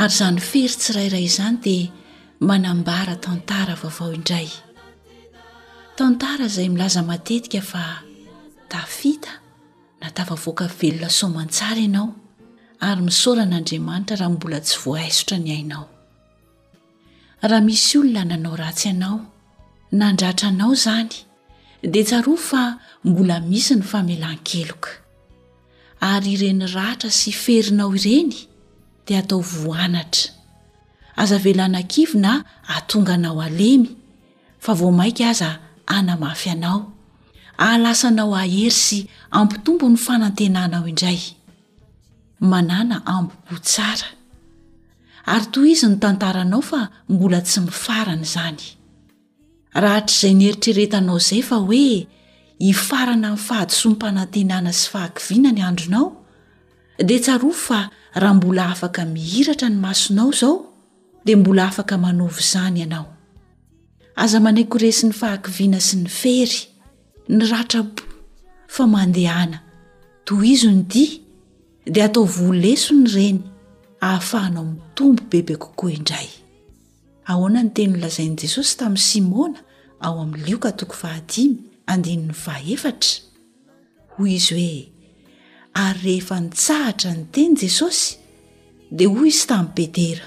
ary izany fery tsirairay izany dia manambara tantara vaovao indray tantara izay milaza matetika fa tafita na tafavoaka velona soamantsara ianao ary misaoran'andriamanitra raha mbola tsy voaaisotra ny ainao Raha misy olona nanao ratsy anao, nandratra anao izany, dia tsarovy fa mbola misy ny famelan-keloka. Ary ireny ratra sy ferinao ireny dia atao voanatra. Aza avela hanakivy na hahatonga anao halemy, fa vao mainka aza hanamafy anao, hahalasa anao hahery sy hampitombo ny fanantenanao indray. Manàna ambo-po tsara. Ary tohizo ny tantaranao fa mbola tsy mifarana izany. Rahatrizay nieritreretanao izay fa hoe hifarana amin'ny fahadisoam-panantenana sy fahakiviana ny andronao, dia tsarovy fa raha mbola afaka mihiratra ny masonao izao, dia mbola afaka manovo izany ianao. Aza manaiky ho resin'ny fahakiviana sy ny fery, ny ratram-po, fa mandehana. Tohizo ny dia. dia ataovy ho lesona ireny hahafahanao mitombo bebe kokoa indray ahoana ny teny nolazain'i jesosy tamin'i simona ao amin'ny lioka toko fahadimy andininy fahaefatra hoy izy hoe ary rehefa nitsahatra ny teny jesosy dia hoy izy tamin'i petera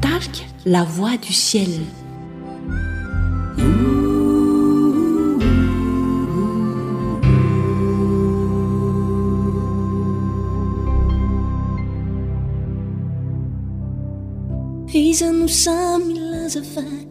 Tarika la voix du ciel. Iza no sahy milaza fa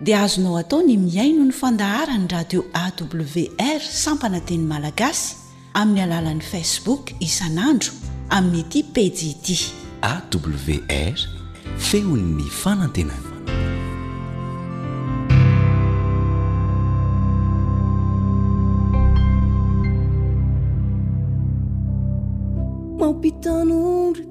dia azonao atao ny mihaino ny fandaharan'ny radio AWR sampana teny malagasy amin'ny alalan'ny Facebook isan'andro amin'ity pejy ity. AWR, feon'ny fanantenana.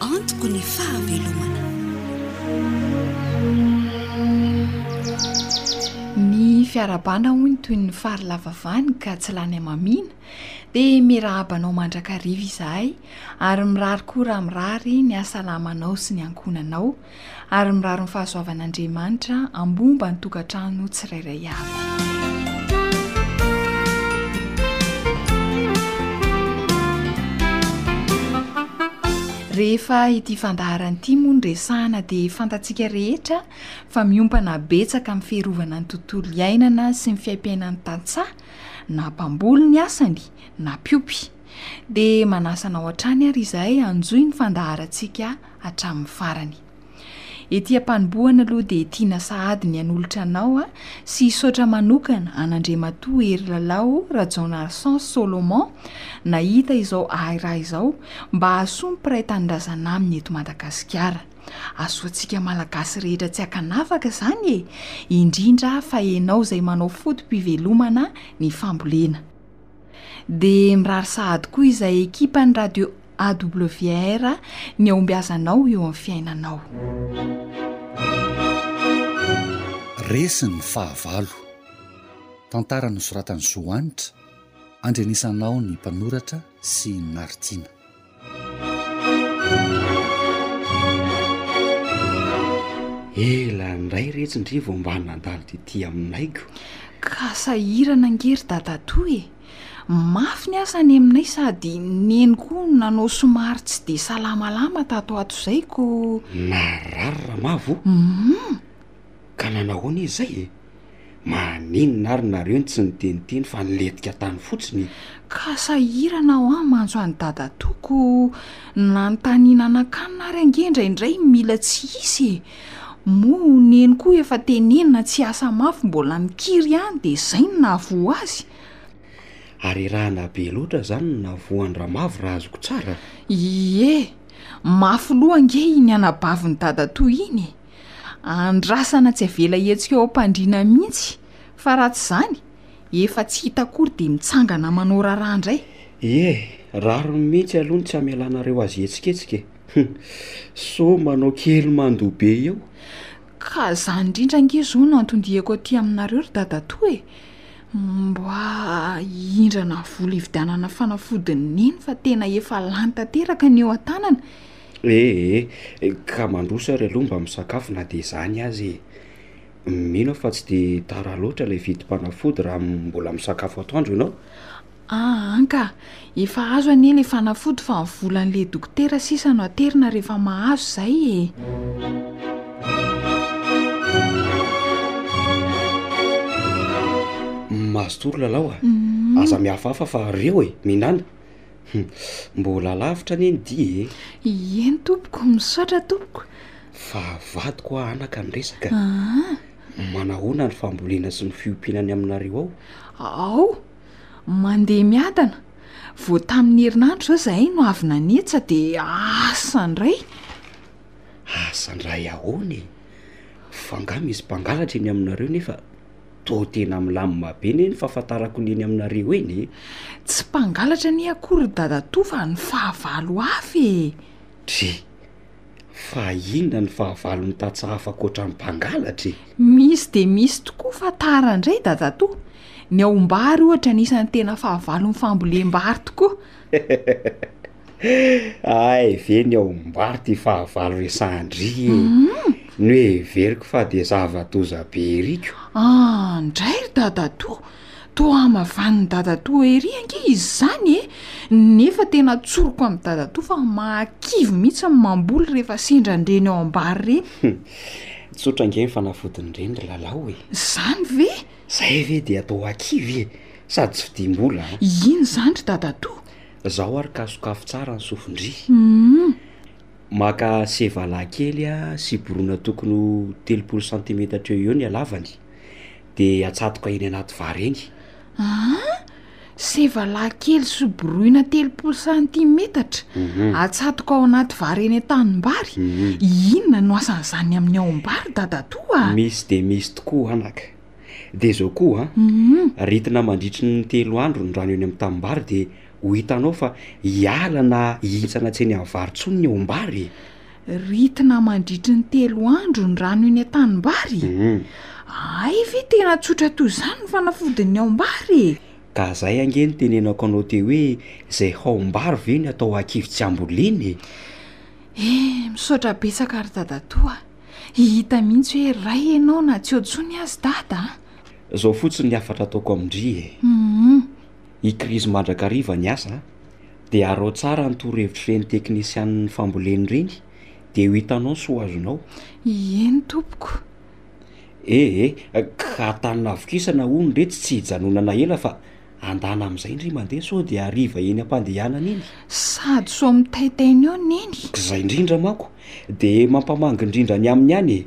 Antoko ny fahavelomana. Ny fiarabana hono toy ny fary lava vany ka tsy lany amamiana dia mirahaba anao mandrakariva izahay ary mirary koa raha mirary ny hasalamanao sy ny ankohonanao ary mirary ny fahasoavan'Andriamanitra ambomba ny tokantrano tsirairay avy. Rehefa ity fandaharana ity moa ny resahana dia fantatsika rehetra fa miompana betsaka amin'ny fiarovana ny tontolo iainana sy ny fiaim-piainan'ny tantsaha na mpamboly ny asany na mpiompy. Dia manasa anao hatrany ary izahay hanjohy ny fandaharantsika hatramin'ny farany. Ety am-panombohana aloha dia tiana sahady ny hanolotra anao sy hisaotra manokana an'Andriamatoa Herilalao Rajaonarison Solomon nahita izao ahiraha izao mba hahasoa ny mpiray tanindrazana aminy eto Madagasikara. Hasoantsika Malagasy rehetra tsy ankanafaka izany e! Indrindra fa ianao izay manao foto-pivelomana ny fambolena. Dia mirary sahady koa izay ekipan'ny Radio AWR ny ahombiazanao eo amin'ny fiainanao. Resiny ny fahavalo. Tantara nosoratan'i Zo Hanitra, Andry Anisanao ny mpanoratra sy Naritiana. Ela indray retsy ndry vao mba nandalo tety aminay ko. Ka sahirana ange ry dadatoa e! Mafy ny asa any aminay sady neny koa nanao somary tsy dia salamalama tato ato izay koa. Narary Ramavo? Humm! Ka nanao ahoana izy izay e? Maninona ary nareo no tsy niteniteny fa nilentika tany fotsiny e? Ka sahirana aho an manjo an'i Dadatoa koa nanontaniana nakanina ary ange indraindray mila tsy hisy e! Moa neny koa efa tenenina tsy hiasa mafy mbola mikiry ihany de zay no nahavoa azy? Arerahana be loatra zany no nahavoa an-dRamavo raha azoko tsara a! Ie! Mafy loha ange iny anabavin'i dadatoa iny e! Andrasana tsy avela hiantsika ao am-pandriana mihitsy fa raha tsy zany efa tsy hita akory de mitsangana manao raharaha ndray! Ie! Rariny mihitsy aloha ny tsy hamelanareo azy hihetsiketsika e! Humm! Sao manao kely mandoa be eo? Ka izany indrindra ange izao no anton-diako aty aminareo ry dadatoa e! Mba hindrana vola hividianana fanafody ny neny fa tena efa lany tanteraka ny eo an-tanana e! Ee ee, ka mandroso ary aloha mba misakafo na dia izany aza e! Mino aho fa tsy dia tara loatra ilay vidim-panafody raha mbola misakafo atoandro ianao? Ah an ka! Efa azo anie ilay fanafody fa ny volan'ilay dokotera sisa no aterina rehefa mahazo izay e! Mazotoa ry Lalao a! Aza mihafahafa fa reo e! Mihinana! Hum, mbola lavitra anie ny dia e! Ieny tompoko, misaotra tompoko! Fa avadiko hoa anaka ny resaka! Manahoana ny fambolena sy ny fiompiana any aminareo ao? Ao! Mandeha miadana, vao tamin'ny herinandro izao izahay no avy nanetsa dia asa indray. Asa indray ahoana e? Fa angaha misy mpangalatra eny aminareo nefa toa tena milamina be anie ny fahafantarako ny eny aminareo eny e! Tsy mpangalatra anie akory ry dadatoa fa ny fahavalo hafa e! Dry! Fa inona ny fahavalon'ny tantsaha hafa ankoatra ny mpangalatra e? Misy dia misy tokoa fa tara indray dadatoa. Ny ao am-bary ohatra no isan'ny tena fahavalon'ny fambolem-bary tokoa. Hay ve ny ao am-bary ity fahavalo resahan-dry e? Noheveriko fa dia zava-doza be ery ko. An, ndray ry dadatoa, Toa hamavan'ny dadatoa ery ange izy izany e! Nefa tena tsoriko amin'i dadatoa fa mahakivy mihitsy ny mamboly rehefa sendran-dreny ao am-bary ireny. Tsotra ange ny fanafodin-dreny ry Lalao e! Izany ve? Izay ve dia atao hakivy e! Sady tsy vidiam-bola an! Iny izany ry dadatoa! Izao ary ka sokafy tsara ny sofin-dry. Humm! Maka sevalà kely sy borona tokony ho telopolo santimetatra eo ho eo ny halavany. de atsatoka eny anaty vary eny aa ah! seva lahy kely soboroina telopolo santimetatra mhm. atsatoka ao anaty vary eny an-tanimbary mhm. inona no asan'izany amin'ny ao am-bary dadatoa misy de misy tokoa anaka de zao koa a mhm. ritina mandritry ny telo andro ny rano eny amin'ny tanimbary de ho hitanao fa hiala na hihintsana tsy eny amin'ny vary tsony ny ao am-bary e. Ritina mandritry ny telo andro ny rano eny an-tanimbary? Hay ve tena tsotra toy izany ny fanafodin'ny aom-bary e! Ka izay ange no tenenako anao teo hoe izay haom-bary ve ny atao hakivy tsy hambolena e! Eh, misaotra betsaka ry dadatoa a! Hita mihitsy hoe ray ianao na tsy eo intsony aza dada a! Izao fotsiny ny hafatra ataoko amin-dry e! Humm. i krizy mandrakariva ny asa a, de arao tsara ny torohevitr'ireny teknisianina fambolena ireny de ho hitanao ny soa azonao. Ie ny tompoko. Eh eh, ka antanina avokoa isana hono re tsy hijanonana ela fa andana amin'izay ndry mandeha sao dia hariva eny am-pandehanana eny. Sady sao mitaitaina eo Neny. K'izay ndrindra manko de mampamangy ndrindra ny aminy any e,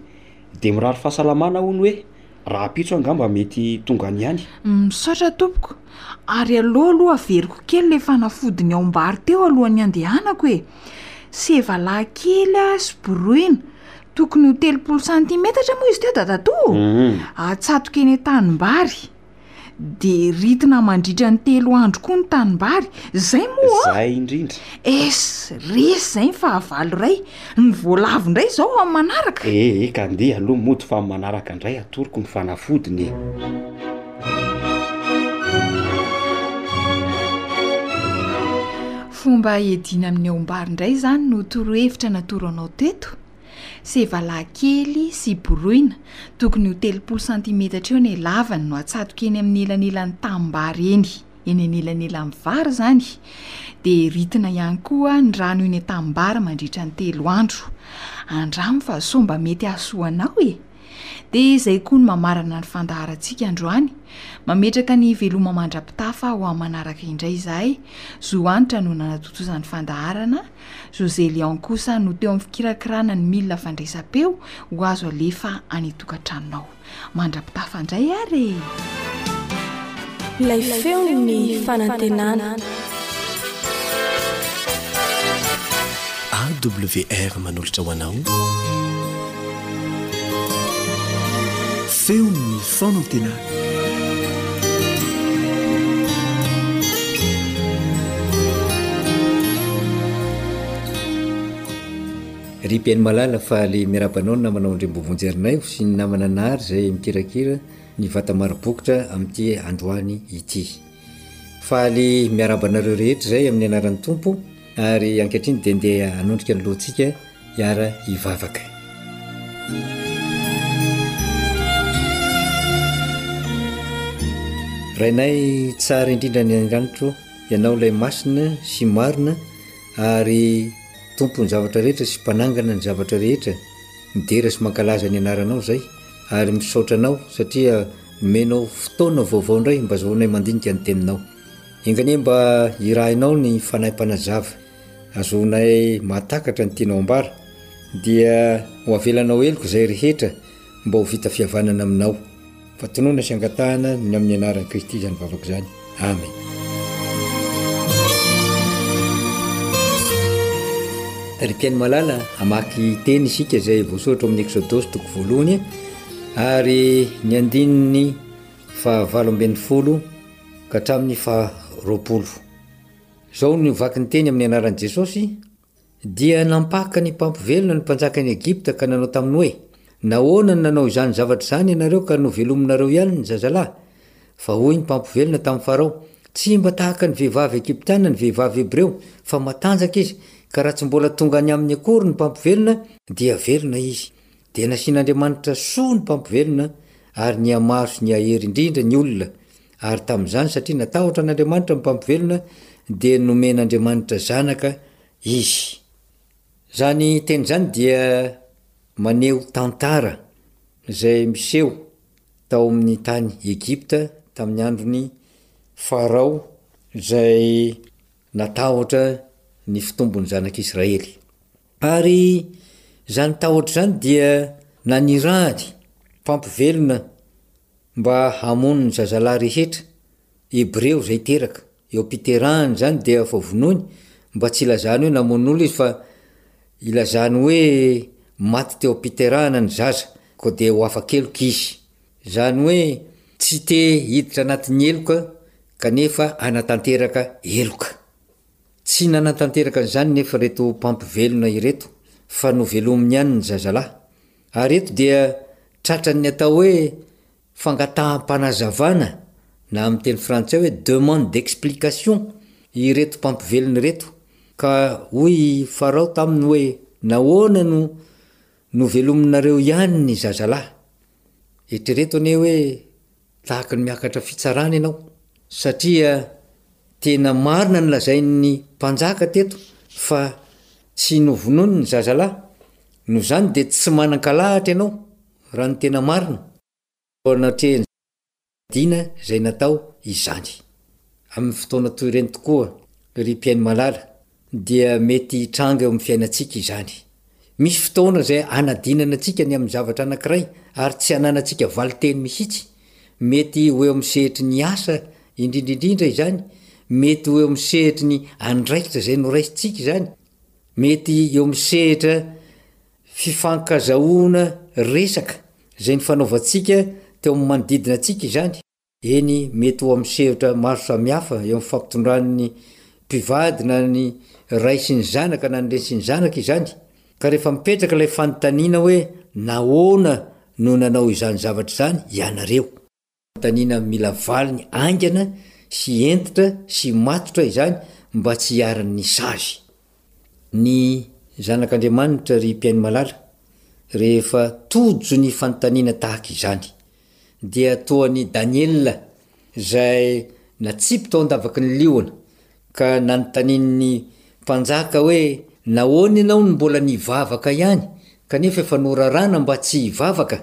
de mirary fahasalamana hono hoe. rahampitso angamba mety tonga any ihany. Misaotra tompoko. Ary aleo aloha averiko kely ilay fanafodiny ao am-bary teo alohan'ny handehanako e! Sevalahy kely aho sy boroina. Tokony ho telopolo santimetatra moa izy teo dadatoa o! Atsatoka eny an-tanimbary. De ritina mandritra ny telo andro koa ny tanimbary, zay moa a! Zay indrindra! Es, resy zay ny fahavalo iray, ny voalavo indray izao ho amin'ny manaraka! E, eka andeha aloha mody fa amin'ny manaraka indray atoroko ny fanafodiny e! Fomba iadiana amin'ny aom-bary indray izany no torohevitra natoro anao teto? Sevalahy kely sy boroina, tokony ho telopolo santimetatra eo ny halavany no atsatoka eny amin'ny elanelan'ny tanimbary eny, eny anelanelan'ny vary izany, dia ritina ihany koa ny rano eny an-tanimbary mandritra ny telo andro. Andramo fa sao mba mety hahasoa anao e! Dia izay koa no mamarana ny fandaharantsika androany, mametraka ny veloma mandra-pitafa ho amin'ny manaraka indray izahay, Zo Hanitra no nanatontosa ny fandaharana, José Leon kosa no teo amin'ny fikirakirana ny milina fandraisam-peo ho azo alefa any an-tokantranonao. Mandra-pitafa indray ary e! Ilay feon'ny fanantenana. AWR manolotra ho anao feon'ny fanantenana. Ry Benmalala faly miarahaba anao ny namanao Andriambovonjy Harinaivo sy ny namana Nahary izay mikirakira ny vata mari-bokotra amin'ity androany ity. Faly miarahaba anareo rehetra izay amin'ny anaran'ny Tompo ary ankehitriny dia ndeha hanondrika ny lohantsika hiara hivavaka. Rainay tsara indrindra ny andranitro, ianao ilay masina sy marina ary tompony zavatra rehetra sy mpanangana ny zavatra rehetra, midera sy mankalaza ny anaranao izay. Ary misaotra anao satria nomenao fotoana vaovao indray mba azahoanay mandinika ny teninao. Enga anie mba irahinao ny Fanahy Mpanazava azahoanay mahatakatra ny tianao ambara dia ho avelanao heloka izay rehetra mba ho vita fihavanana aminao. Fa tonona sy angatahana ny amin'ny anaran'i Kristy izany vavaka izany. Amena. Ry mpihaino malala, hamaky teny isika izay voasoratra ao amin'ny Eksodosy toko voalohany ary ny andininy fahavalo ambin'ny folo ka hatramin'ny faharoapolo. Izao ny vaky ny teny amin'ny anaran'i Jesosy, Dia nampaka ny mpampivelona ny mpanjakan'i Egypta ka nanao taminy hoe, Nahoana no nanao izany zavatra izany ianareo ka novelominareo ihany ny zazalahy? Fa hoy ny mpampivelona tamin'i Farao, Tsy mba tahaka ny vehivavy egyptiana ny vehivavy hebreo, fa matanjaka izy, ka raha tsy mbola tonga any aminy akory ny mpampivelona, dia velona izy. Dia nasian'Andriamanitra soa ny mpampivelona, ary nihamaro sy nihahery indrindra ny olona. Ary tamin'izany, satria natahotra an'Andriamanitra ny Mpampivelona, dia nomen'Andriamanitra Zanaka Izy. Izany teny izany dia maneho tantara izay miseho tao amin'ny tany Egypta tamin'ny andron'i Farao izay natahotra ny fitombon'ny zanak'Israely. Ary izany tahotra izany dia nanirahany mpampivelona mba hamono ny zazalahy rehetra Hebreo izay teraka. Eo am-piterahany izany dia vonoiny, mba tsy ilazany hoe namono olona izy fa ilazany hoe maty teo am-piterahana ny zaza, koa dia ho afa-keloka izy. Izany hoe tsy te hiditra anatin'ny heloka kanefa hanatanteraka heloka. Tsy nanatanteraka an'izany nefa ireto mpampivelona ireto fa novelominy ihany ny zazalahy. Ary eto dia tratran'ny atao hoe fangataham-panazavana na amin'ny teny frantsay hoe demande d'explication ireto mpampivelona ireto ka hoy i Farao taminy hoe nahoana no novelominareo ihany ny zazalahy? Eritrereto anie hoe Tahaka ny miakatra fitsarana ianao satria tena marina ny lazain'ny mpanjaka teto fa tsy novonoiny ny zazalahy, noho izany dia tsy manan-kalahatra ianao raha ny tena marina, anatrehan'izay fanadihadiana izay natao izany. Amin'ny fotoana toy ireny tokoa ry Mpiaino Malala dia mety hitranga eo amin'ny fiainantsika izany. Misy fotoana izay hanadinana antsika ny amin'ny zavatra anankiray ary tsy hananantsika valin-teny mihitsy. Mety ho eo amin'ny sehatry ny asa indrindra indrindra izany, mety ho eo amin'ny sehatry ny andraikitra izay noraisintsika izany, mety eo amin'ny sehatra fifankazahoana resaka izay nifanaovantsika teo amin'ny manodidina antsika izany. Eny, mety ho amin'ny sehatra maro samihafa eo amin'ny fampitondran'ny mpivady na ny ray sy ny zanaka na ny reny sy ny zanaka izany, ka rehefa mipetraka ilay fanontaniana hoe nahoana no nanao izany zavatra izany ianareo? Fanontaniana mila valiny haingana sy hentitra sy matotra izany mba tsy hiharan'ny sazy. Ny zanak'Andriamanitra, ry mpihaino malala, rehefa tojo ny fanontaniana tahaka izany. dia toa an'i Daniela izay natsipy tao an-davaky ny liona, ka nanontanian'ny mpanjaka hoe, Nahoana ianao no mbola nivavaka ihany, kanefa efa norarana mba tsy hivavaka?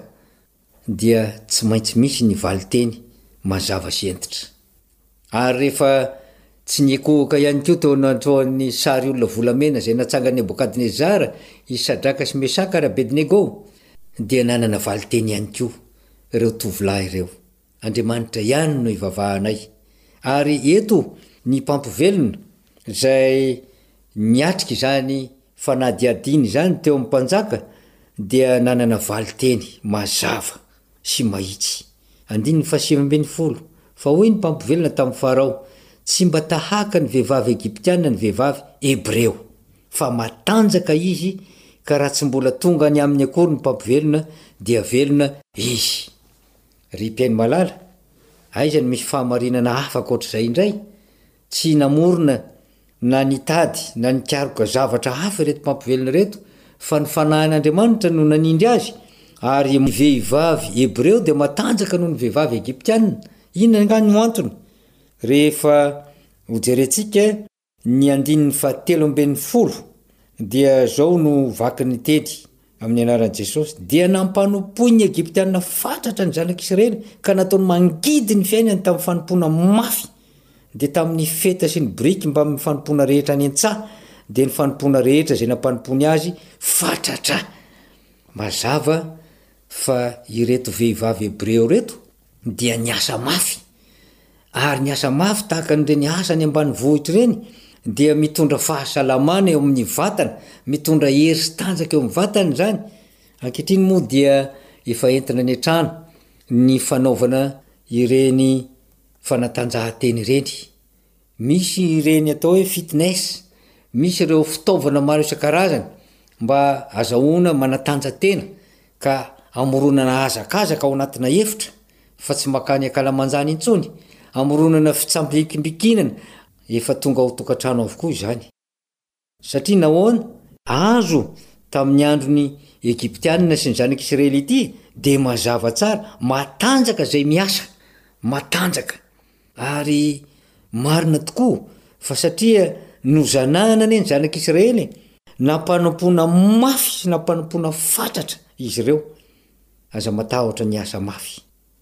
Dia tsy maintsy misy ny valin-teny mazava sy hentitra. Ary rehefa tsy nikohoka ihany koa teo anatrehan'ny sary olona volamena izay natsangan'i Nebokadnezara i Sadraka sy Mesaka ary Abednego, dia nanana valin-teny ihany koa ireo tovolahy ireo, Andriamanitra ihany no ivavahanay. Ary eto ny mpampivelona izay niatrika izany fanadihadiana izany teo amin'ny mpanjaka dia nanana valin-teny mazava. sy mahitsy. Andininy fahasivy ambin'ny folo, Fa hoy ny Mpampivelona tamin'i Farao, Tsy mba tahaka ny vehivavy Egyptiana ny vehivavy Hebreo, fa matanjaka izy, ka raha tsy mbola tonga any aminy akory ny Mpampivelona, dia velona izy. Ry mpihaino malala, aiza no misy fahamarinana hafa ankoatr'izay indray? Tsy namorona na nitady na nikaroka zavatra hafa ireto mpampivelona ireto, fa ny Fanahin' Andriamanitra no nanindry azy, ary ny vehivavy hebreo dia matanjaka noho ny vehivavy egyptiana. Inona angaha no antony? Rehefa hojerentsika ny andininy fahatelo ambin'ny folo, dia izao no vakin'ny teny, Amin'ny anaran'i Jesosy, dia nampanompoin'ny Egyptiana fatratra ny Zanak'Isiraely ka nataony mangidy ny fiainany tamin'ny fanompoana mafy. Dia tamin'ny feta sy ny biriky mbamin'ny fanompoana rehetra any an-tsaha, dia ny fanompoana rehetra izay nampanompoany azy fatratra. Mazava fa ireto vehivavy hebreo ireto dia niasa mafy, ary ny asa mafy tahaka an'ireny asa any ambanivohitra ireny dia mitondra fahasalamana eo amin'ny vatana, mitondra hery sy tanjaka eo amin'ny vatana izany, ankehitriny moa dia efa entina any an-trano ny fanaovana ireny fanatanjahantena ireny. Misy ireny atao hoe fitness, misy ireo fitaovana maro isan-karazany mba azahoana manatanja tena ka amoronana hazakazaka ao anatina efitra fa tsy makany ankalamanjana intsony, amoronana fitsambikimbinkinana efa tonga ao tokantrano avokoa izany. Satria nahoana? Azo, tamin'ny andron'ny Egyptianina sy ny Zanak'i Israely ity, dia mazava tsara, matanjaka izay miasa, matanjaka. Ary marina tokoa, fa satria nozanahana anie ny Zanak'i Israely e! Nampanompoana mafy sy nampanompoana fatratra izy ireo. Aza matahotra ny hiasa mafy.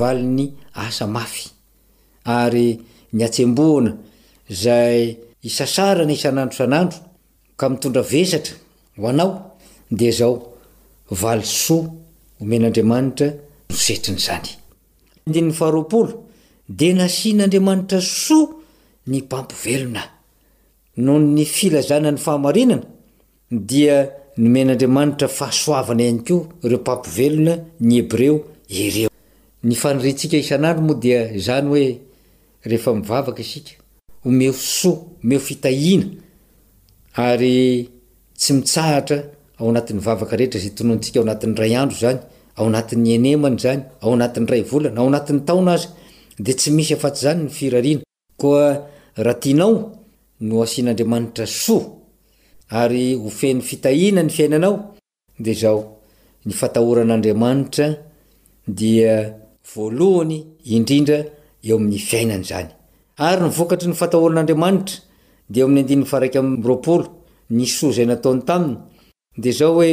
valin'ny asa mafy ary ny hatsembohana izay isasarana isan'andro isan'andro ka mitondra vesatra ho anao dia izao valisoa omen'Andriamanitra no setrin'izany. Andininy faharoapolo, Dia nasian'Andriamanitra soa ny mpampivelona noho ny filazana ny fahamarinana dia nomen'Andriamanitra fahasoavana ihany koa ireo mpampi velona ny Hebreo ireo. Ny faniriantsika isan'andro moa dia izany hoe rehefa mivavaka isika, omeo soa, omeo fitahiana, ary tsy mitsahatra ao anatin'ny vavaka rehetra izay tononontsika ao anatin'ny iray andro izany, ao anatin'ny enemana izany, ao anatin'ny iray volana, ao anatin'ny taona aza, dia tsy misy afa-tsy izany ny firariana. Koa raha tianao no asian'Andriamanitra soa ary ho feno fitahiana ny fiainanao dia izao, ny fatahorana Andriamanitra dia voalohany indrindra eo amin'ny fiainana izany. Ary ny vokatry ny fatahorana Andriamanitra dia eo amin'ny andininy faha-iraika amby roapolo, ny soa izay nataony taminy, dia izao hoe.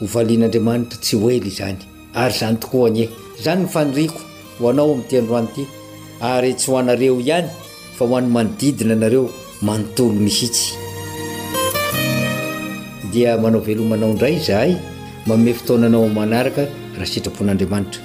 Ho valian'Andriamanitra tsy ho ela izany. Ary izany tokoa anie. Izany no faniriako ho anao amin'ity androany ity. Ary tsy ho anareo ihany fa ho an'ny manodidina anareo manontolo mihitsy. Dia manao veloma anao indray izahay, manome fotoana anao amin'ny manaraka raha sitrapon'Andriamanitra.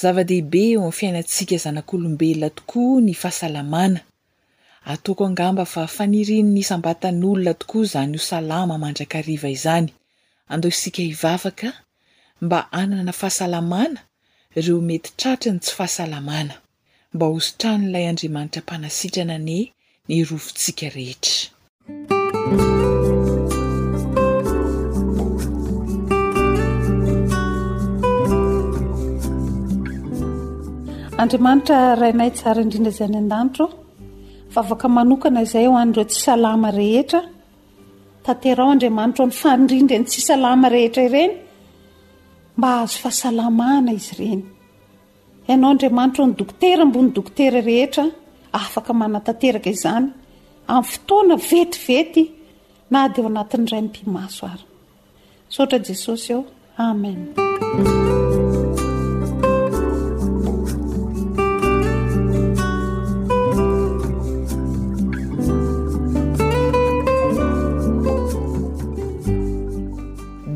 Zava-dehibe eo amin'ny fiainantsika zanak'olombelona tokoa ny fahasalamana. Ataoko angamba fa fanirian'ny isam-batan'olona tokoa izany ho salama mandrakariva izany. Andao isika hivavaka mba hanana fahasalamana ireo mety tratry ny tsy fahasalamana. mba ho sitran'ilay Andriamanitra Mpanasitrana anie ny rofintsika rehetra. Andriamanitra Rainay Tsara Indrindra Izay any An-danitra ô, vavaka manokana izay ho an'ireo tsy salama rehetra, tanteraho Andriamanitra ô ny fanindrin'ireny tsy salama rehetra ireny mba hahazo fahasalamana izy ireny. Ianao Andriamanitro ny dokotera ambony dokotera rehetra afaka manatanteraka izany amin'ny fotoana vetivety na dia ao anatin'ny raim-pimaso ary. Misaotra Jesosy ô. Amen.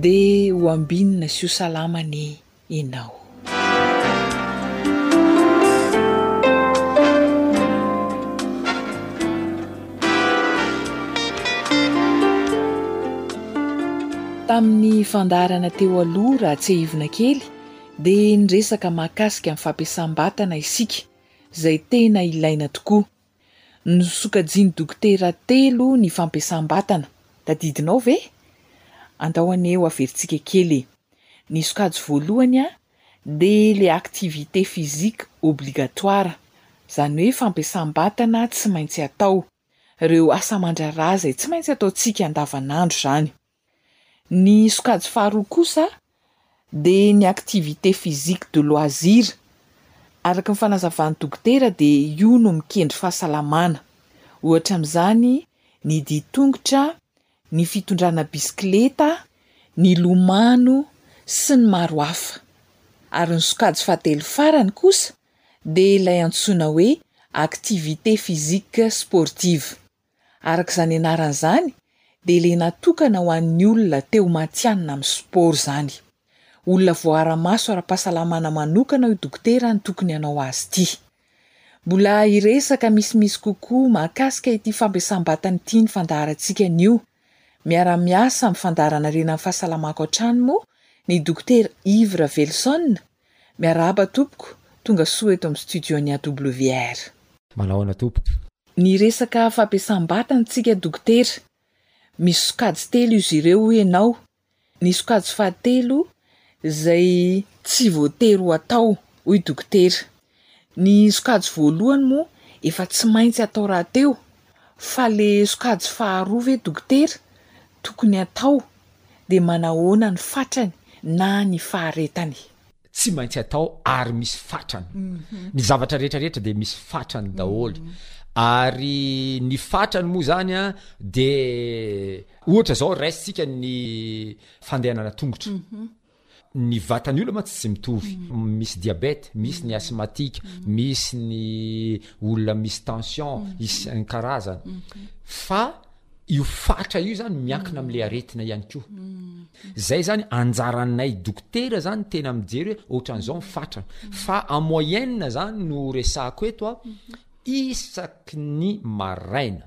Dia ho ambinina sy ho salama anie. ianao. Tamin'ny fandaharana teo aloha raha tsiahivina kely dia niresaka mahakasika ny fampiasam-batana isika izay tena ilaina tokoa. Nosokajian'ny dokotera telo ny fampiasam-batana. Tadidinao ve? Andao anie ho averintsika kely e! Ny sokajy voalohany dia ilay activité physique obligatoire, izany hoe fampiasam-batana tsy maintsy atao, ireo asa aman-draharaha izay tsy maintsy ataontsika andavanandro izany. Ny sokajy faharoa kosa dia ny activité physique de loisir. Araka ny fanazavan'ny dokotera dia io no mikendry fahasalamana. Ohatra amin'izany ny dia tongotra, ny fitondrana bisikileta, nilomano sy ny maro hafa. Ary ny sokajy fahatelo farany kosa dia ilay antsoina hoe activité physique sportive. Araka izany anarany izany dia ilay natokana ho an'ny olona te ho matihanina amin'ny sport izany. Olona voaara-maso ara-pahasalamana manokana io dokotera no tokony hanao azy ity. Mbola hiresaka misimisy kokoa mahakasika ity fampiasam-batana ity ny fandaharantsika anio. Miara-miasa amin'ny fandaharanarena ny fahasalamako hatrany moa ny Dokotera Yves Ravelison Miarahaba tompoko, tonga soa eto amin'ny studio ny AWR. Manahoana tompoko? Ny resaka fampiasam-bata ny tsika dokotera, misy sokajy telo izy ireo hoy ianao, ny sokajy fahatelo izay tsy voatery ho atao hoy dokotera. Ny sokajy voalohany moa efa tsy maintsy atao rahateo fa le sokajy faharoa ve dokotera tokony atao de manahoana ny fatrany na ny faharetany? Tsy maintsy atao ary misy fatrany. Ny zavatra rehetra rehetra dia misy fatrany daholo. Ary ny fatrany moa zany an dia ohatra zao raisintsika ny fandehanana tongotra. Ny vatan'ny olona mantsy tsy mitovy. Misy diabeta, misy ny asthmatique, misy ny olona misy tension isan-karazany. Fa io fatra io zany miankina amin'ilay aretina ihany koa. Izay zany anjaranay dokotera zany tena mijery hoe ohatran'izao ny fatrany. Fa en moyenne zany no resahako eto isaky ny maraina.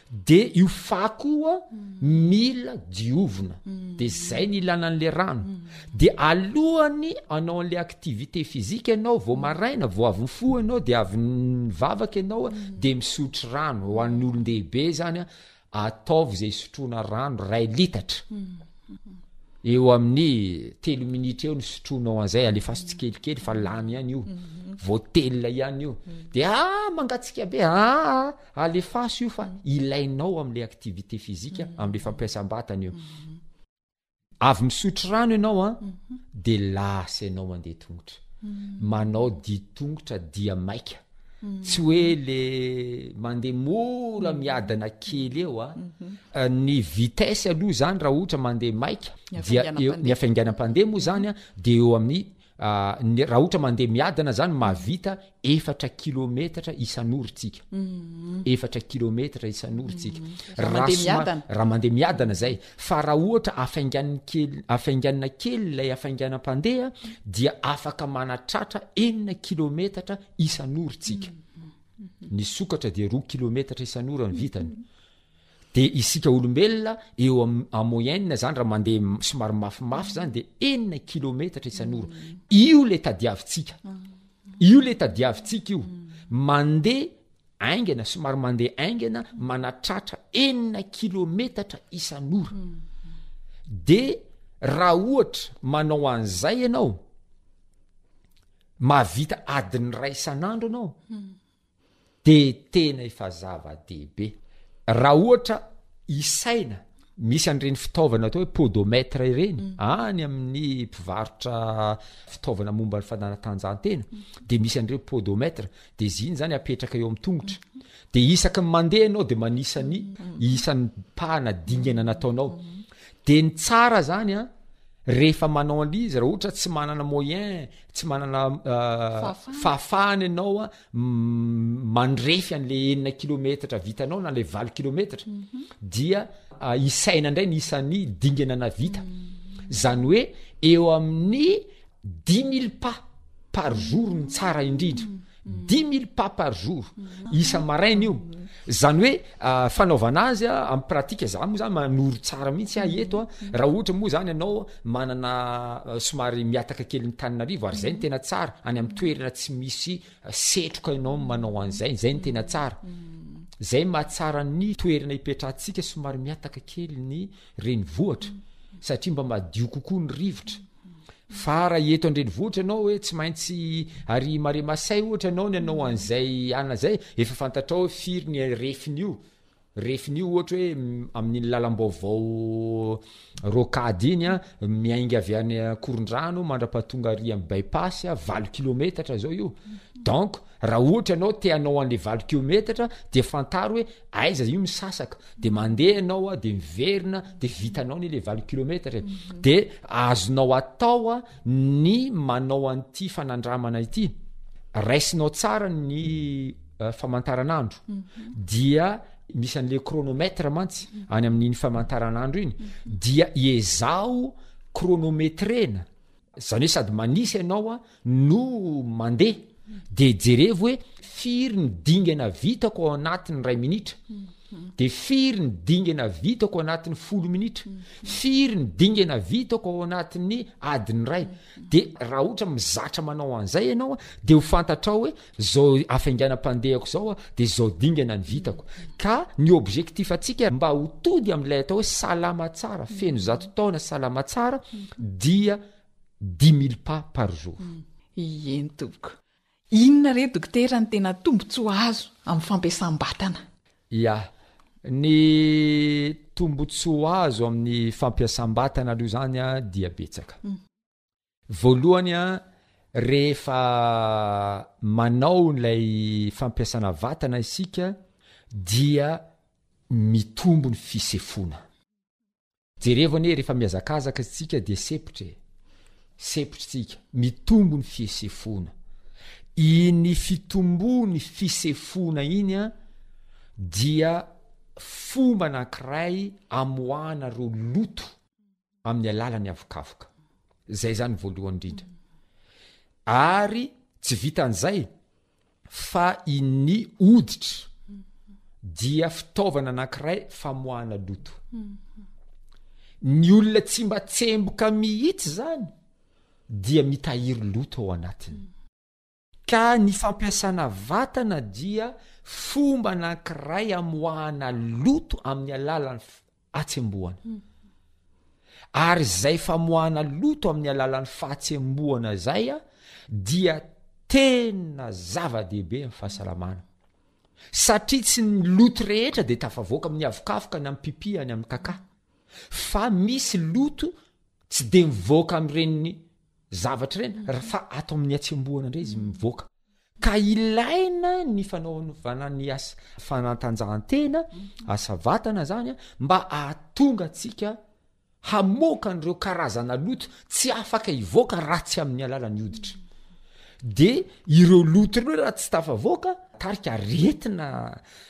de io fako io a mila diovina de zay ny ilana an'le rano de alohany anao an'le activité physique ianao vao maraina vao avy mifoha ianao de avy mivavaka ianao a de misotro rano ho an'olon-dehibe zany a ataovy zay isotroana rano ray litatra eo amin'ny telo minitra eo ny sotroanao an'zay alefaso tsikelikely fa lany ihany io vao telina ihany io de ah mangatsika be ah Alefaso io fa ilainao amin'ilay activité physique mhm. amin'ilay fampiasam-batana io. Mhm. Avy misotro rano ianao an, mhm. dia lasa ianao mandeha tongotra. Manao dia tongotra dia maika. Tsy hoe le mandeha mora miadana kely eo a. Euh, ny vitesse aloha zany raha ohatra mandeha maika dia ny hafainganam-pandeha moa zany a dia eo amin'ny ny raha ohatra mandeha miadana zany mahavita efatra kilometatra isan'orintsika efatra kilometatra isan'orintsika raha raha mandeha miadana zay fa raha ohatra afaingan'ny kely afainganina kely ilay afainganam-pandeha dia afaka manatratra enina kilometatra isan'orintsika ny sokatra dia roa kilometatra isan'ora ny vitany De isika olombelona eo am en moyenne zany raha mande somary mafimafy zany de enina kilometatra isan'ora, io le tadiavintsika, io le tadiavintsika io, mande aingana, somary mande aingana manatratra enina kilometatra isan'ora, de raha ohatra manao an'zay ianao, mahavita adiny ray isan'andro ianao, dia tena efa zava-dehibe. Raha ohatra isaina, misy an'ireny fitaovana atao hoe podomètre ireny, any amin'ny mpivarotra fitaovana momba ny fanatanjahantena, dia misy an'ireny podomètre, dia izy iny izany apetraka eo amin'ny tongotra. Dia isaky ny mandeha ianao dia manisa ny isan'ny pahana dingana nataonao. Dia ny tsara izany an! Rehefa manao an'lay izy raha ohatra tsy manana moyen, tsy manana fahafahana ianao a mandrefy an'lay enina kilometatra vitanao na lay valo kilometatra mhm. dia isaina indray ny isan'ny dingana na vita. Mhm. Zany hoe eo amin'ny dix mille pas par jour ny tsara indrindra. Mhm. dix mille pas par jour isa maraina io zany hoe ah, fanaovana azy ah, amin'ny pratika za moa zany manoro tsara mihitsy ah eto ah. raha ohatra moa zany ianao manana ah, somary miataka kely ny taninarivo ary zay ny tena tsara any amin'ny toerana tsy misy ah, setroka ianao manao an'izay zay ny tena tsara zay mahatsara ny toerana ipetrahantsika somary miataka kely ny renivohitra satria mba madio kokoa ny rivotra fa raha eto an-drenivohitra ianao hoe tsy maintsy ary mare masay ohatra ianao ny anao an'izay ana zay efa fantatrao hoe firy ny refin'io refin'io ohatra hoe amin'iny lalam-baovao rocade iny a miainga avy any korondrano mandra-pahatonga ary amin'ny bypass a valo kilometatra zao io donc raha ohatra ianao te hanao an'le valo kilometatra dia fantaro hoe Aiza io misasaka de mandeha ianao a de miverina de vitanao ny le valo kilometatra e. De azonao atao a ny manao an'ity fanandramana ity, raisinao tsara ny famantaranandro dia misy an'le chronomètre mantsy any amin'iny famantaranandro iny dia iezaho chronometrena. Zany hoe sady manisa ianao a no mandeha de jerevo hoe firy ny dingana vitako ao anatin'ny ray minitra de firy ny dingana vitako ao anatin'ny folo minitra firy ny dingana vitako ao anatin'ny adiny ray de raha ohatra mizatra manao an'izay ianao a de ho fantatrao hoe Zao afainganam-pandehako izao aho dia izao dingana ny vitako. Ka ny objectif antsika mba ho tody amin'ilay atao hoe salama tsara, mm. feno zato taona salama tsara, mm. dia dix mille pas par jour. Mm. Ieny tompoko. Inona re dokotera ny tena tombontsoa azo amin'ny fampiasam-batana? Ya, ny tombontsoa azo amin'ny fampiasam-batana aloha izany dia betsaka. Voalohany an, rehefa manao ilay fampiasana vatana isika dia mitombo ny fisefoana. Jerevo anie rehefa mihazakazaka isika dia sepotra e. Sepotra isika, mitombo ny fisefoana. Iny fitomboan'ny fisefoana iny an dia fomba anankiray amoahana ireo loto amin'ny alalan'ny havokavoka. Izay izany voalohany indrindra. Ary tsy vitan'izay fa ny hoditra dia fitaovana anankiray famoahana loto. Ny olona tsy mba tsemboka mihitsy izany dia mitahiry loto ao anatiny. Ka ny fampiasana vatana dia fomba anankiray amoahana loto amin'ny alalan'ny atsembohana. Ary izay famoahana loto amin'ny alalan'ny fahatsembohana izay dia tena zava-dehibe amin'ny fahasalamana. Satria tsy ny loto rehetra dia tafavoaka amin'ny havokavoka na amin'ny pipi any amin'ny kaka. Fa misy loto tsy dia mivoaka amin'ireny zavatra ireny raha fa ato amin'ny hatsembohana indray izy mivoaka ka ilaina ny fanaovana ny asa fanantanjahantena asa vatana zany a mba ahatonga antsika hamoaka an'ireo karazana loto tsy afaka hivoaka raha tsy amin'ny alalan'ny hoditra de ireo loto ireo raha tsy tafavoaka tarika aretina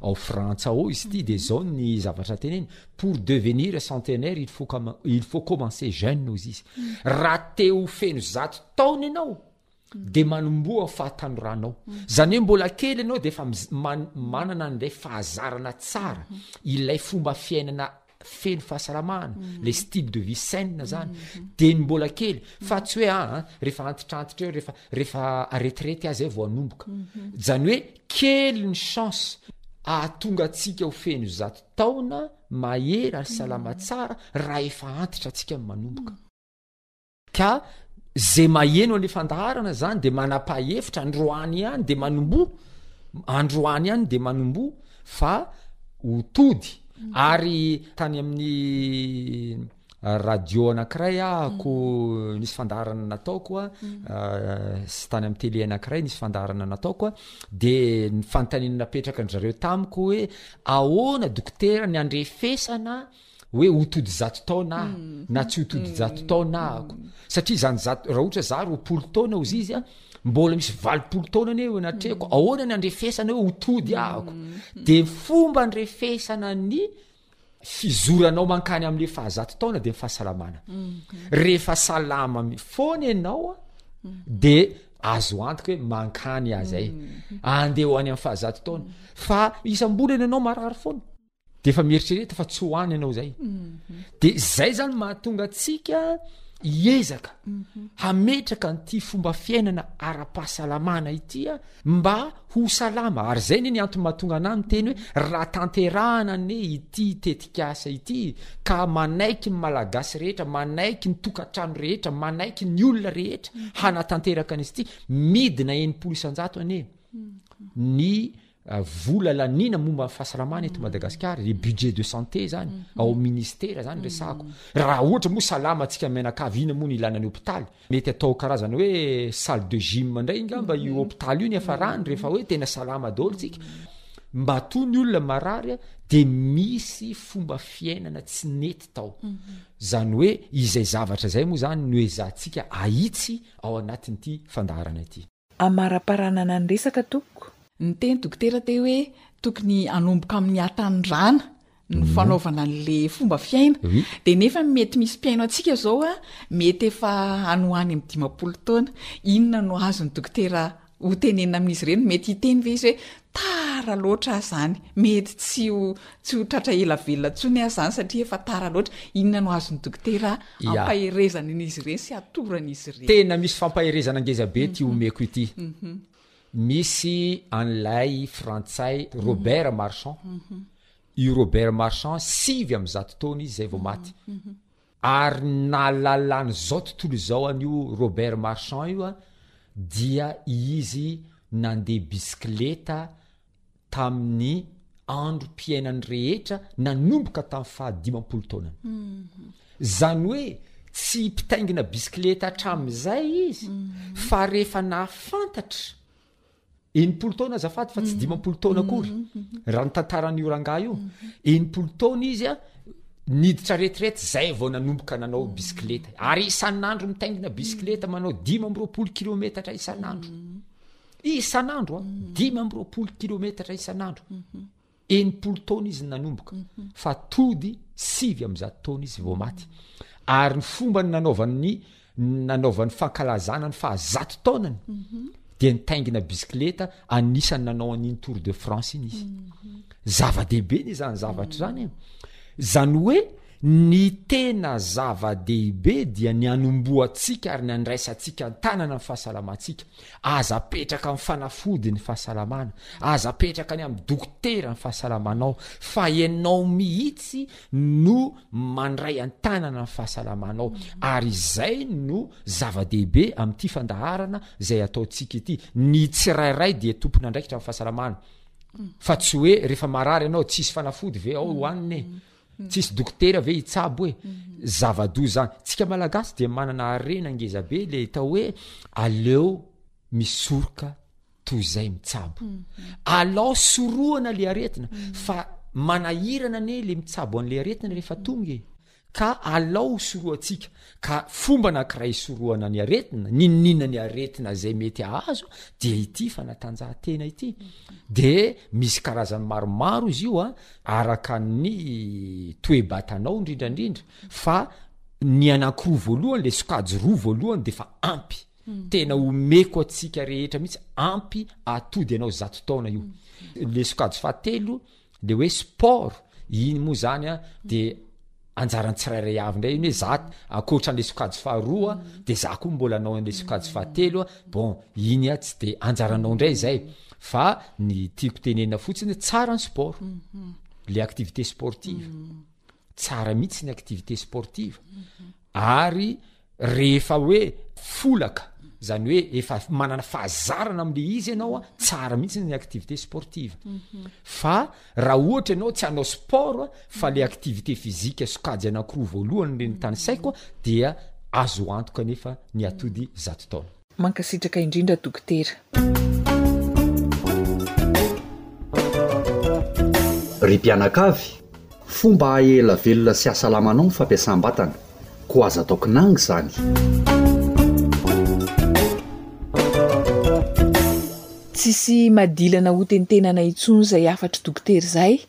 Ao Frantsa ao izy ity dia izao ny zavatra teneny, pour devenir centenaire il faut com il faut commencer jeune hozy izy. Raha te ho feno zato taona ianao dia manomboha fahatanoranao. Izany hoe mbola kely ianao dia efa miz- man- manana an'ilay fahazarana tsara, ilay fomba fiainana feno fahasalamana mm. le style de vie saine zany mm, mm, de ny mbola kely fa tsy hoe aa ah, rehefa antitrantitra eo rehefa rehefa aretirety azay vao anomboka mhm. zany hoe kely ny chance ahatonga atsika ho feno zato taona mahery ary salama tsara raha efa antitra atsika manomboka Ka zay maheno an'le fandaharana zany de manapahefitra androany ihany de manomboha androany ihany de manomboha fa ho tody mm. ary tany amin'ny euh, radio anakiray ahko mm. nisy fandaharana nataoko a mm. euh, sy tany amin'ny tele anakiray nisy fandaharana nataoko a de ny fantanina napetraka ny zareo tamiko hoe ahoana dokotera ny andrefesana hoe ho tody zato taona ah na tsy ho tody jato taona ahako satria zany zato raha ohatra za roapolo taona ozy izy a mbola misy valopolo taona anie eo anatrehako ahoana ny andrefesana hoe ho tody ahako de fomba andrefesana ny fizoranao mankany amle fahazato taona de fahasalamana rehefa salama foana ianao a de azo antoka hoe mankany azay andeha ho any am fahazato taona fa isam-bolana ianao marary foana de efa mieritrereta fa tsy hoany ianao zay mhm. de zay zany mahatonga atsika iezaka mhm. hametraka n'ty fomba fiainana ara-pahasalamana itya mba ho salama ary zay ne ny antony mahatonga anay ny teny hoe raha tanterahana ne ity tetikasa ity ka manaiky ny malagasy rehetra manaiky ny tokantrano rehetra manaiky ny olona rehetra mhm. hanatanteraka an'izy ity midina enimpolo isanjato anie ny vola laniana momba ny fahasalamana eto Madagasikara, le budget de santé zany, mhm. ao ministera zany resahako. Mhm. Raha ohatra moa salama antsika mianakavy ina moa no ilana ny hôpitaly. Mety atao karazana hoe salle de gym indray ngamba io mhm. hôpitaly io nefa rany rehefa hoe tena salama daholo tsika. Mba toa ny olona marary de misy fomba fiainana tsy nety tao. Zany hoe izay zavatra zay moa zany no ezahantsika ahitsy ao anatin'ity fandaharana ity. amaraparanana ny resaka tompoko. Niteny dokotera teo hoe tokony anomboka amin'ny atanirana ny fanaovana anle fomba fiaina de nefa ny mety misy mpihaino antsika zao a mety efa any ho any amin'ny dimampolo taona inona no azon'ny dokotera hotenenina amin'izy ireny mety hiteny ve izy hoe Tara loatra aza zany, mety tsy ho tsy ho tratra ela velona intsony aza zany satria efa tara loatra, inona no azon'ny dokotera ampaherezana an'izy ireny sy atorany izy ireny? Tena misy fampaherezana ngeza be ity omeko ity, misy an'ilay frantsay Robert Marchand, io Robert Marchand sivy amby zato taona izy zay vao maty, Ary ny nahalala an'izao tontolo izao an'io Robert Marchand io an, dia izy nandeha bisikileta tamin'ny androm-piainany rehetra nanomboka tamin'ny faha dimampolo taonany. Izany hoe tsy mpitaingina bisikileta hatramin'izay izy, fa rehefa nahafantatra Enimpolo taona azafady fa tsy dimampolo taona akory raha ny tantaran'io rangahy io enimpolo taona izy a niditra retraite zay vao nanomboka nanao bisikileta ary isan'andro mitaingina bisikileta manao dimy amby roapolo kilometatra isan'andro isan'andro a dimy amby roapolo kilometatra isan'andro Enimpolo taona izy no nanomboka, fa tody sivy amby zato taona izy vao maty. Ary ny fomba ny nanaovany ny nanaovany fankalazana ny fahazato taonany, dia nitaingina bisikileta anisan'ny nanao an'iny Tour de France iny izy. Zava-dehibe ny izany zavatra izany e. Izany hoe ny tena zava-dehibe dia ny hanombohantsika ary ny handraisantsika an-tanana ny fahasalamantsika. Aza apetraka amin'ny fanafody ny fahasalamana, aza apetraka any amin'ny dokotera ny fahasalamanao fa ianao mihitsy no mandray an-tanana ny fahasalamanao ary izay no zava-dehibe amin'ity fandaharana izay ataontsika ity, ny tsirairay dia tompon'andraikitra amin'ny fahasalamana fa tsy hoe rehefa marary ianao tsisy fanafody ve ao hohanina e? tsisy dokotera ve hitsabo e zava-doha zany tsika malagasy dia manana harena ngeza be le tao hoe aleo misoroka toy izay mitsabo alao sorohana le aretina fa manahirana anie le mitsabo an'le aretina rehefa tonga e ka alao sorohantsika Ka fomba anankiray hisorohana ny aretina, niniana ny aretina izay mety hahazo dia ity fanatanjahantena ity. Dia misy karazany maromaro izy io an, araka ny toe-batanao indrindra indrindra, fa ny anankiroa voalohany, ilay sokajy roa voalohany dia efa ampy. Mm. tena omeko atsika rehetra mihitsy ampy atody ianao zato taona io mm. le sokajy fahatelo le hoe sport iny moa zany a de anjaran'ny tsirairay avy ndray iny hoe za ankoatra an'le sokajy faharoa de za koa mbola anao an'le sokajy fahatelo a bon iny a tsy de anjaranao ndray zay fa ny tiako tenenina fotsiny tsara ny sport le activité sportive tsara mihitsy ny activité sportive Ary rehefa hoe folaka, zany hoe efa manana fahazarana amle izy ianao a, tsara mihitsy ny activité sportive, fa raha ohatra ianao tsy hanao sport a, fa le activité physique sokajy anakiroa voalohany reny tanisaiko a, dia azo antoka anefa ny atody zato taona. Mankasitraka indrindra Dokotera. Ry mpianakavy, fomba hahela velona sy hasalama anao ny fampiasam-batana, koa aza atao kinanga izany. Tsisy madilana hotentenana intsony izay hafatr'i Dokotera izay,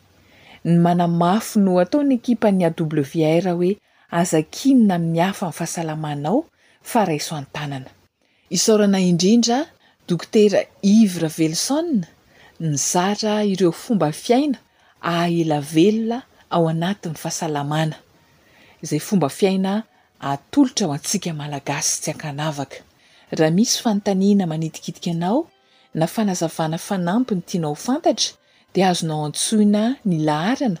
ny manamafy no atao ny ekipan'ny AWR hoe Aza kinina amin'ny hafa ny fahasalamanao fa raiso an-tanana. Isaorana indrindra Dokotera Yves Ravelison nizara ireo fomba fiaina haha ela velona ao anatin'ny fahasalamana, izay fomba fiaina atolotra ho antsika Malagasy tsy ankanavaka. Raha misy fanontaniana manitikitika anao na fanazavana fanampiny tianao ho fantatra dia azonao antsoina ny laharana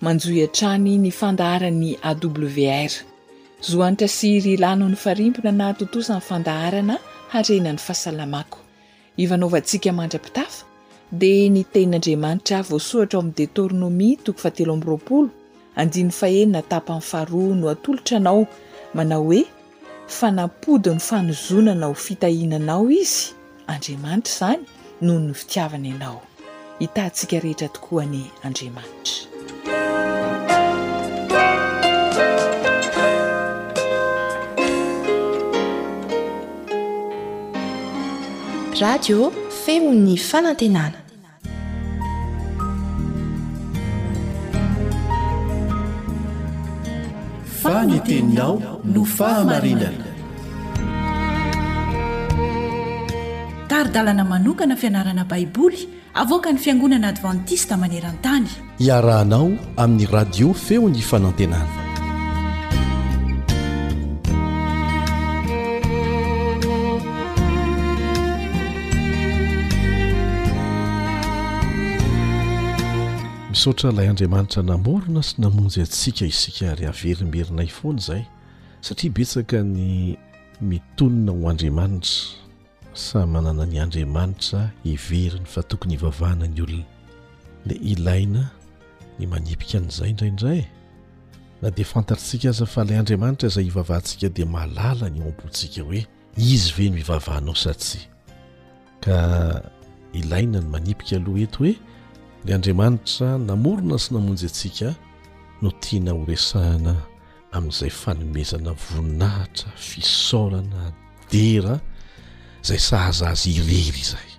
Manjohy hatrany ny fandaharan'ny AWR. Zo anitra sy rilà no nifarimbona nahatontosa ny fandaharana harena ny fahasalamako. Ivanaovantsika mandra-pitafa dia ny tenin'Andriamanitra voasoratra ao amin'ny Detornomia toko fahatelo amby roapolo, andininy fahenina tapany faharoa no atolotra anao, manao hoe. Fanapody ny fanozonana ho fitahiana Anao Izy, Andriamanitra, izany noho ny fitiavany Anao. Hitahy antsika rehetra tokoa anie Andriamanitra. Radio feo ny fanantenana. Fa ny teninao no fahamarinana. Tari-dalana manokana fianarana Baiboly avoakan'ny Fiangonana Advantista maneran-tany. Iarahanao amin'ny radio feo ny fanantenana. Misaotra ilay Andriamanitra namorona sy namonjy antsika isika ary averimerinay foana izay satria betsaka ny mitonona ho Andriamanitra. Samy manana ny Andriamanitra heveriny fa tokony hivavahana ny olona. Dia ilaina ny manipika an'izay indraindray. Na dia fantatrtsika aza fa ilay Andriamanitra izay hivavahantsika dia mahalala ny ao am-pontsika hoe izy ve no hivavahanao sa tsia. Ka ilaina ny manipika aloha eto hoe ilay Andriamanitra namorona sy namonjy antsika no tiana horesahana amin'izay fanomezana voninahitra, fisaorana, dera izay sahaza Azy irery izay.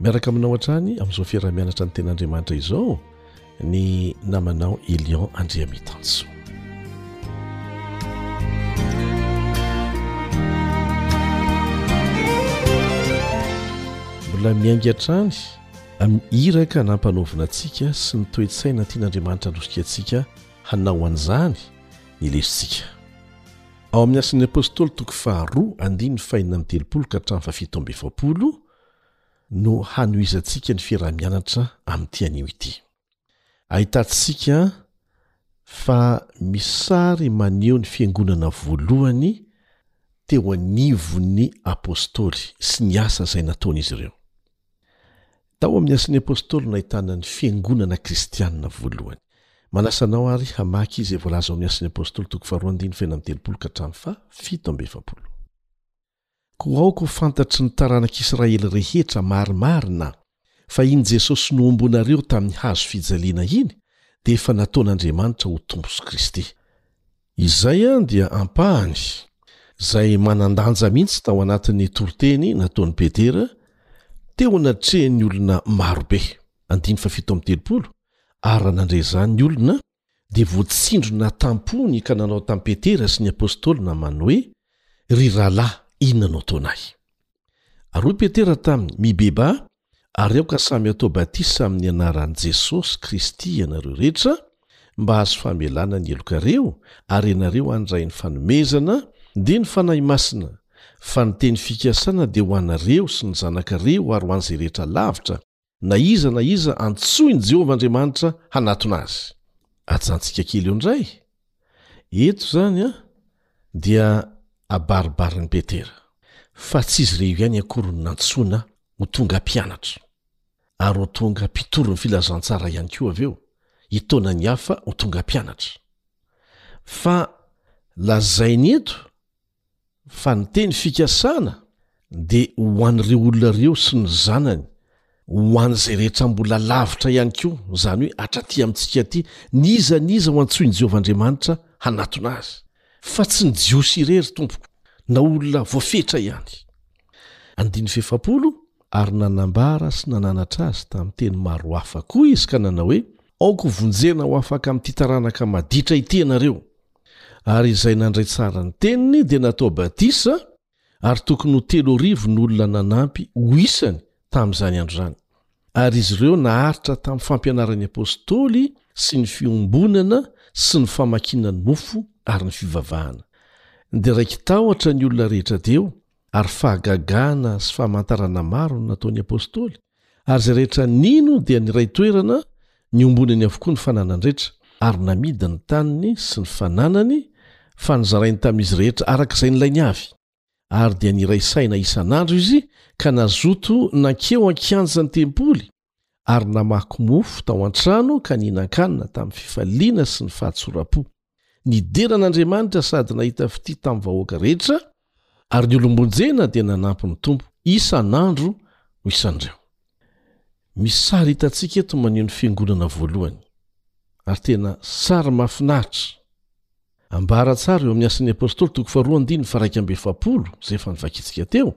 Miaraka aminao hatrany amin'izao fiaraha-mianatra ny Ten'Andriamanitra izao ny namanao Elion Andriamitansoa. Mbola miainga hatrany amin'ny iraka nampanaovina antsika sy ny toe-tsaina tian'Andriamanitra handosika antsika. Hanao an'izany ny lesontsika. Ao amin'ny Asan'ny Apôstôly toko faharoa andininy fahenina amby telopolo ka hatramin'ny fahafito amby efapolo no hanohizantsika ny fiaraha-mianatra amin'ity anio ity. Ahitantsika fa misy sary maneho ny fiangonana voalohany teo anivon'ny Apôstôly sy ny asa izay nataon'izy ireo. Tao amin'ny Asan'ny Apôstôly no ahitana ny fiangonana kristianina voalohany. Manasa anao àry hamaky izay voalaza ao amin'ny Asan'ny Apôstôly toko faharoa andininy fahenina amby telopolo ka hatramin'ny faha fito amby efapolo. Koa aoka ho fantatry ny taranak'Israely rehetra marimarina fa iny Jesosy nohomboanareo tamin'ny hazo fijaliana iny dia efa nataon'Andriamanitra ho Tompo sy Kristy. Izay dia ampahany, izay manan-danja mihitsy tao anatin'ny toriteny nataon'i Petera teo anatrehan'ny olona maro be, andininy fahafito amby telopolo, ary raha nandre izany ny olona, dia voatsindrona tam-pony ka nanao tamin'i Petera sy ny Apostoly namany hoe, Ry rahalahy, inona no ataonay? Ary hoy Petera taminy, Mibebaha, Ary aoka samy hatao batisa amin'ny anaran'i Jesosy Kristy ianareo rehetra mba hahazo famelana ny helokareo, ary ianareo handray ny fanomezana, dia ny Fanahy Masina, fa ny teny fikasana dia ho anareo sy ny zanakareo ary ho an'izay rehetra lavitra, na iza na iza antsoin'i Jehovah Andriamanitra hanatona azy. Ajantsika kely eo indray. Eto izany dia abaribarin'i Petera, fa tsy izy ireo ihany akory no nantsoina ho tonga mpianatra, ary ho tonga mpitory ny filazantsara ihany koa avy eo, hitaona ny hafa ho tonga mpianatra. Fa lazainy eto fa ny teny fikasana dia ho an'ireo olona ireo sy ny zanany, ho an'izay rehetra mbola lavitra ihany koa, izany hoe hatraty amintsika aty, n'iza n'iza ho antsoin'i Jehovah Andriamanitra hanatona azy. fa tsy ny Jiosy irery, tompoko, na olona voafetra ihany. Andininy fahefapolo, Ary nanambara sy nananatra azy tamin'ny teny maro hafa koa izy ka nanao hoe, Aoka ho vonjena ho afaka amin'ity taranaka maditra ity ianareo. Ary izay nandray tsara ny teniny dia natao batisa ary tokony ho telo arivo ny olona nanampy ho isany tamin'izany andro izany, ary izy ireo naharitra tamin'ny fampianaran'ny apostoly sy ny fiombonana sy ny famakiana nofo ary ny fivavahana. Dia raiki-tahotra ny olona rehetra teo, ary fahagagana sy famantarana maro no nataon'ny apostoly. Ary izay rehetra nino dia niray toerana niombonany avokoa ny fananany rehetra, ary namidy ny taniny sy ny fananany, fa nizarainy tamin'izy rehetra araka izay nilainy avy. Ary dia niray saina isan'andro izy, ka nazoto nankeo an-kianjan'ny tempoly, ary namaky mofo tao an-trano ka nihinan-kanina tamin'ny fifaliana sy ny fahatsoram-po. Nidera an'Andriamanitra sady nahita fitia tamin'ny vahoaka rehetra, ary ny olom-bonjena dia nanampy ny Tompo isan'andro ho isan'ireo. Misy sary hitantsika eto maneho ny fiangonana voalohany, ary tena sary mahafinaritra. Ambara tsara eo amin'ny Asan'ny Apostoly, toko faharoa andininy faraika amby efapolo, izay efa novakintsika teo,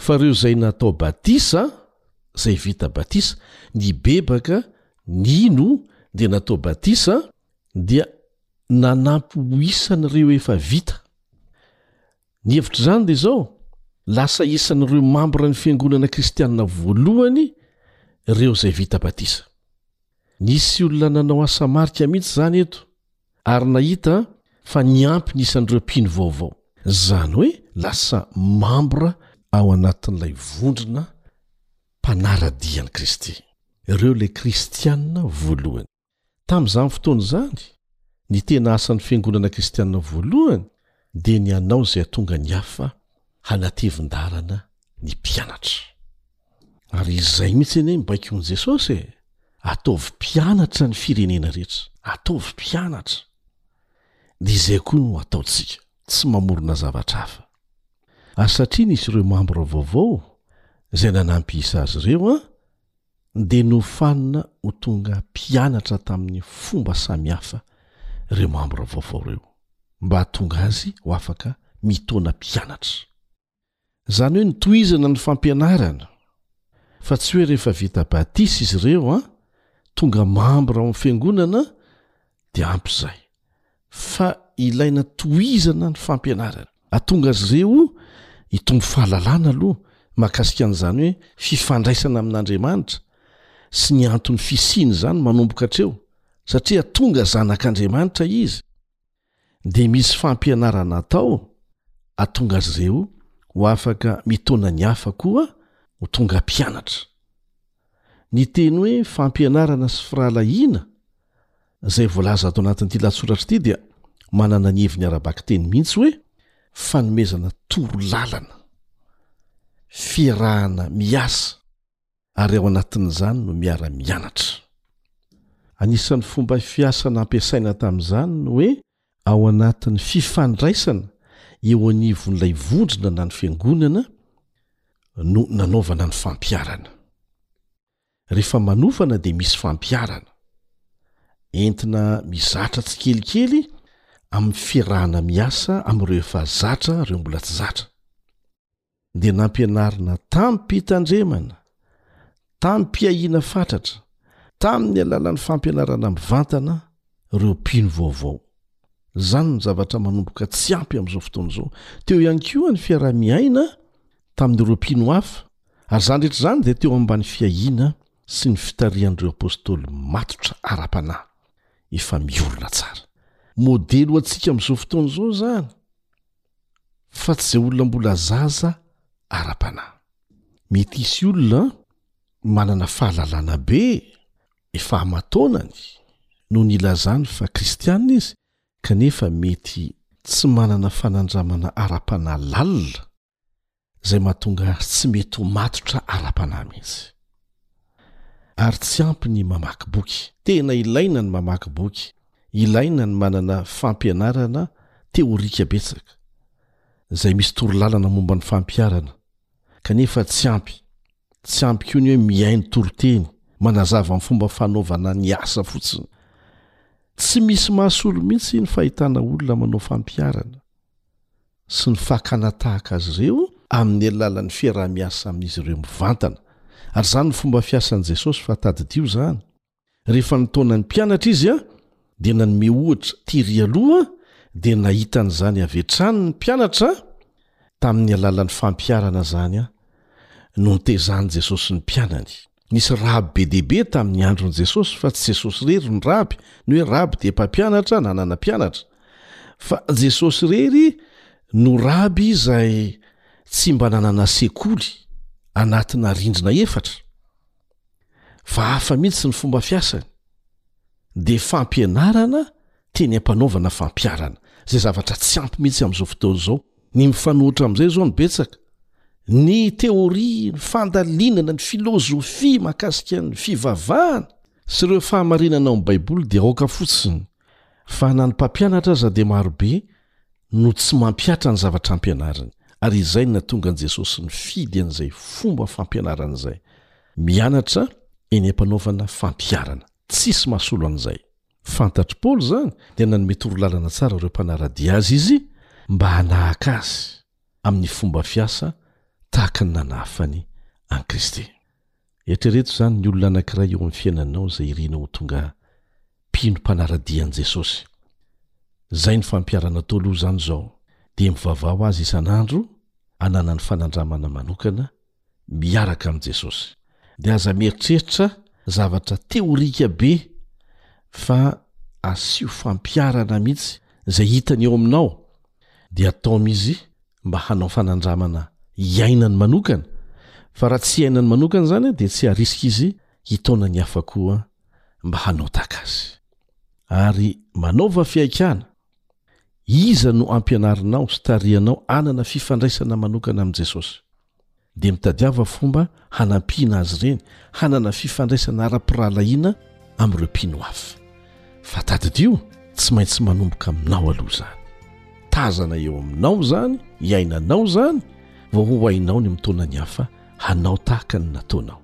Fa ireo izay natao batisa, izay vita batisa, nibebaka, nino, dia natao batisa, dia nanampy ho isan'ireo efa vita. Ny hevitr'izany dia izao, lasa isan'ireo mambran'ny fiangonana kristianina voalohany ireo izay vita batisa. Nisy olona nanao asa marika mihitsy izany eto, ary nahita fa niampy ny isan'ireo mpino vaovao, izany hoe lasa mambra ao anatin'ilay vondrona mpanara-dia an'i Kristy, ireo ilay Kristianina voalohany. Tamin'izany fotoana izany, ny tena asan'ny fiangonana kristianina voalohany dia ny hanao izay hatonga ny hafa hanatevin-dalana ny mpianatra. Ary izay mihitsy anie ny baikon'i Jesosy e! Ataovy mpianatra ny firenena rehetra, ataovy mpianatra! Dia izay koa no hataontsika, tsy mamorona zavatra hafa. Ary satria nisy ireo mambra vaovao izay nanampy isa azy ireo an, dia nofanina ho tonga mpianatra tamin'ny fomba samihafa ireo mambra vaovao ireo mba hahatonga azy ho afaka mitaona mpianatra. Izany hoe notohizana ny fampianarana fa tsy hoe rehefa vita batisa izy ireo an, tonga mambra ao amin'ny fiangonana dia ampy izay. fa ilaina tohizana ny fampianarana atonga azy ireo hitombo fahalalana aloha mahakasika an'izany hoe fifandraisana amin'Andriamanitra sy ny anton'ny fisiany izany manomboka hatreo satria tonga zanak'Andriamanitra izy dia misy fampianarana atao atonga azy ireo ho afaka mitaona ny hafa koa ho tonga mpianatra Ny teny hoe fampianarana sy firahalahiana izay voalaza ato anatin'ity lahatsoratra ity dia manana ny heviny ara-bakiteny mihitsy hoe fanomezana toro lalana, fiarahana miasa ary ao anatin'izany no miara-mianatra. Anisan'ny fomba fiasa nampiasaina tamin'izany ny hoe Ao anatin'ny fifandraisana eo anivon'ilay vondrona na ny fiangonana no nanaovana ny fampiharana. Rehefa manofana dia misy fampiharana. Entina mizatra tsikelikely amin'ny fiarahana miasa amin'ireo efa zatra ireo mbola tsy zatra. dia nampianarina tamim-pitandremana, tamim-piahiana fatratra, tamin'ny alalan'ny fampianarana mivantana ireo mpino vaovao. Izany ny zavatra manomboka tsy ampy amin'izao fotoana izao. Teo ihany koa ny fiaraha-miaina tamin'ireo mpino hafa, ary izany rehetra izany dia teo ambany fiahiana sy ny fitarihan'ireo apostoly matotra ara-panahy efa miorina tsara. Modely ho antsika amin'izao fotoana izao izany. fa tsy izay olona mbola zaza ara-panahy mety hisy olona manana fahalalana be efa amataonany no ny lazany fa kristianina izy kanefa mety tsy manana fanandramana ara-panahy lalina izay mahatonga azy tsy mety ho matotra ara-panahy mihitsy. Ary tsy ampy ny mamaky boky. Tena ilaina ny mamaky boky, ilaina ny manana fampianarana teorika betsaka, izay misy torolalana momba ny fampiharana, kanefa tsy ampy. Tsy ampy koa ny hoe mihaino toriteny manazava ny fomba fanaovana ny asa fotsiny. Tsy misy mahasolo mihitsy ny fahitana olona manao fampiharana. sy ny fakana tahaka azy ireo amin'ny alalan'ny fiaraha-miasa amin'izy ireo mivantana. Ary izany no fomba fiasan'i Jesosy fa tadidio izany. Rehefa nitaona ny mpianatra izy dia nanome ohatra tery aloha dia nahitany izany avy hatrany ny mpianatra tamin'ny alalan'ny fampiharana izany notezanin'i Jesosy ny mpianany. Nisy raby be dia be tamin'ny andron'i Jesosy, fa tsy Jesosy irery no raby. Ny hoe raby dia mpampianatra na nanampianatra. Fa Jesosy irery no raby izay tsy mba nanana sekoly anatina rindrina efatra, fa hafa mihitsy ny fomba fiasany, dia fampianarana Teny am-panaovana fampiharana, izay zavatra tsy ampy mihitsy amin'izao fotoana izao. Ny mifanohitra amin'izay izao no betsaka. Ny teoria, ny fandalinana, ny filôzôfia mahakasika ny fivavahana sy ireo fahamarinana ao amin'ny Baiboly dia aoka fotsiny fa na ny mpampianatra aza dia marobe no tsy mampihatra ny zavatra ampianariny. Ary izay no nahatonga an'i Jesosy nifidy an'izay fomba fampianarana izay, mianatra eny am-panaovana fampiharana. Tsisy mahasolo an'izay. Fantatr'i Paoly izany, dia nanome torolalana tsara ireo mpanara-dia azy izy mba hanahaka azy amin'ny fomba fiasa tahaka ny nanahafany an'i Kristy. Eritrereto izany ny olona anankiray eo amin'ny fiainanao izay irinao ho tonga mpino mpanara-dia an'i Jesosy. Izay no fampiharana atao aloha izany izao, dia mivavaha ho azy isan'andro hananany fanandramana manokana miaraka amin'i Jesosy. Dia aza mieritreritra zavatra teorika be fa asio fampiharana mihitsy izay hitany eo aminao dia ataony izy mba hanao fanandramana iainany manokana fa raha tsy iainany manokana izany dia tsy harisika izy hitaona ny hafa koa mba hanao tahaka azy. Ary manaova fihaikana, iza no ampianarinao sy tarihanao hanana fifandraisana manokana amin'i Jesosy? dia mitadiava fomba hanampiana azy ireny hanana fifandraisana ara-pirahalahiana amin'ireo mpino hafa. Fa tadidio, tsy maintsy manomboka aminao aloha izany. Tazana eo aminao izany, iainanao izany, vao ho hainao ny mitaona ny hafa hanao tahaka ny nataonao.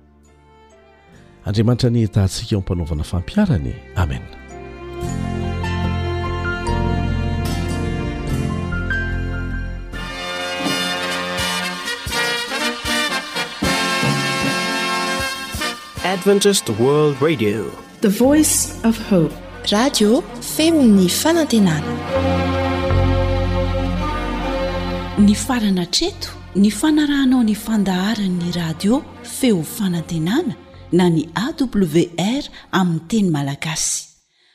Andriamanitra anie hitahantsika eo ampanaovana fampiharany e Amen. Adventist World Radio The voice of hope. Radio feo ny fanantenana. Nifarana hatreto ny fanarahanao ny fandaharan'ny radio feo fanantenana na ny AWR amin'ny teny malagasy.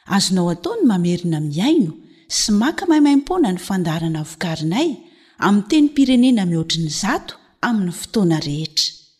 Azonao atao ny mamerina mihaino sy maka maimaimpoana ny fandaharana vokarinay amin'ny tenim-pirenena mihoatry ny zato amin'ny fotoana rehetra.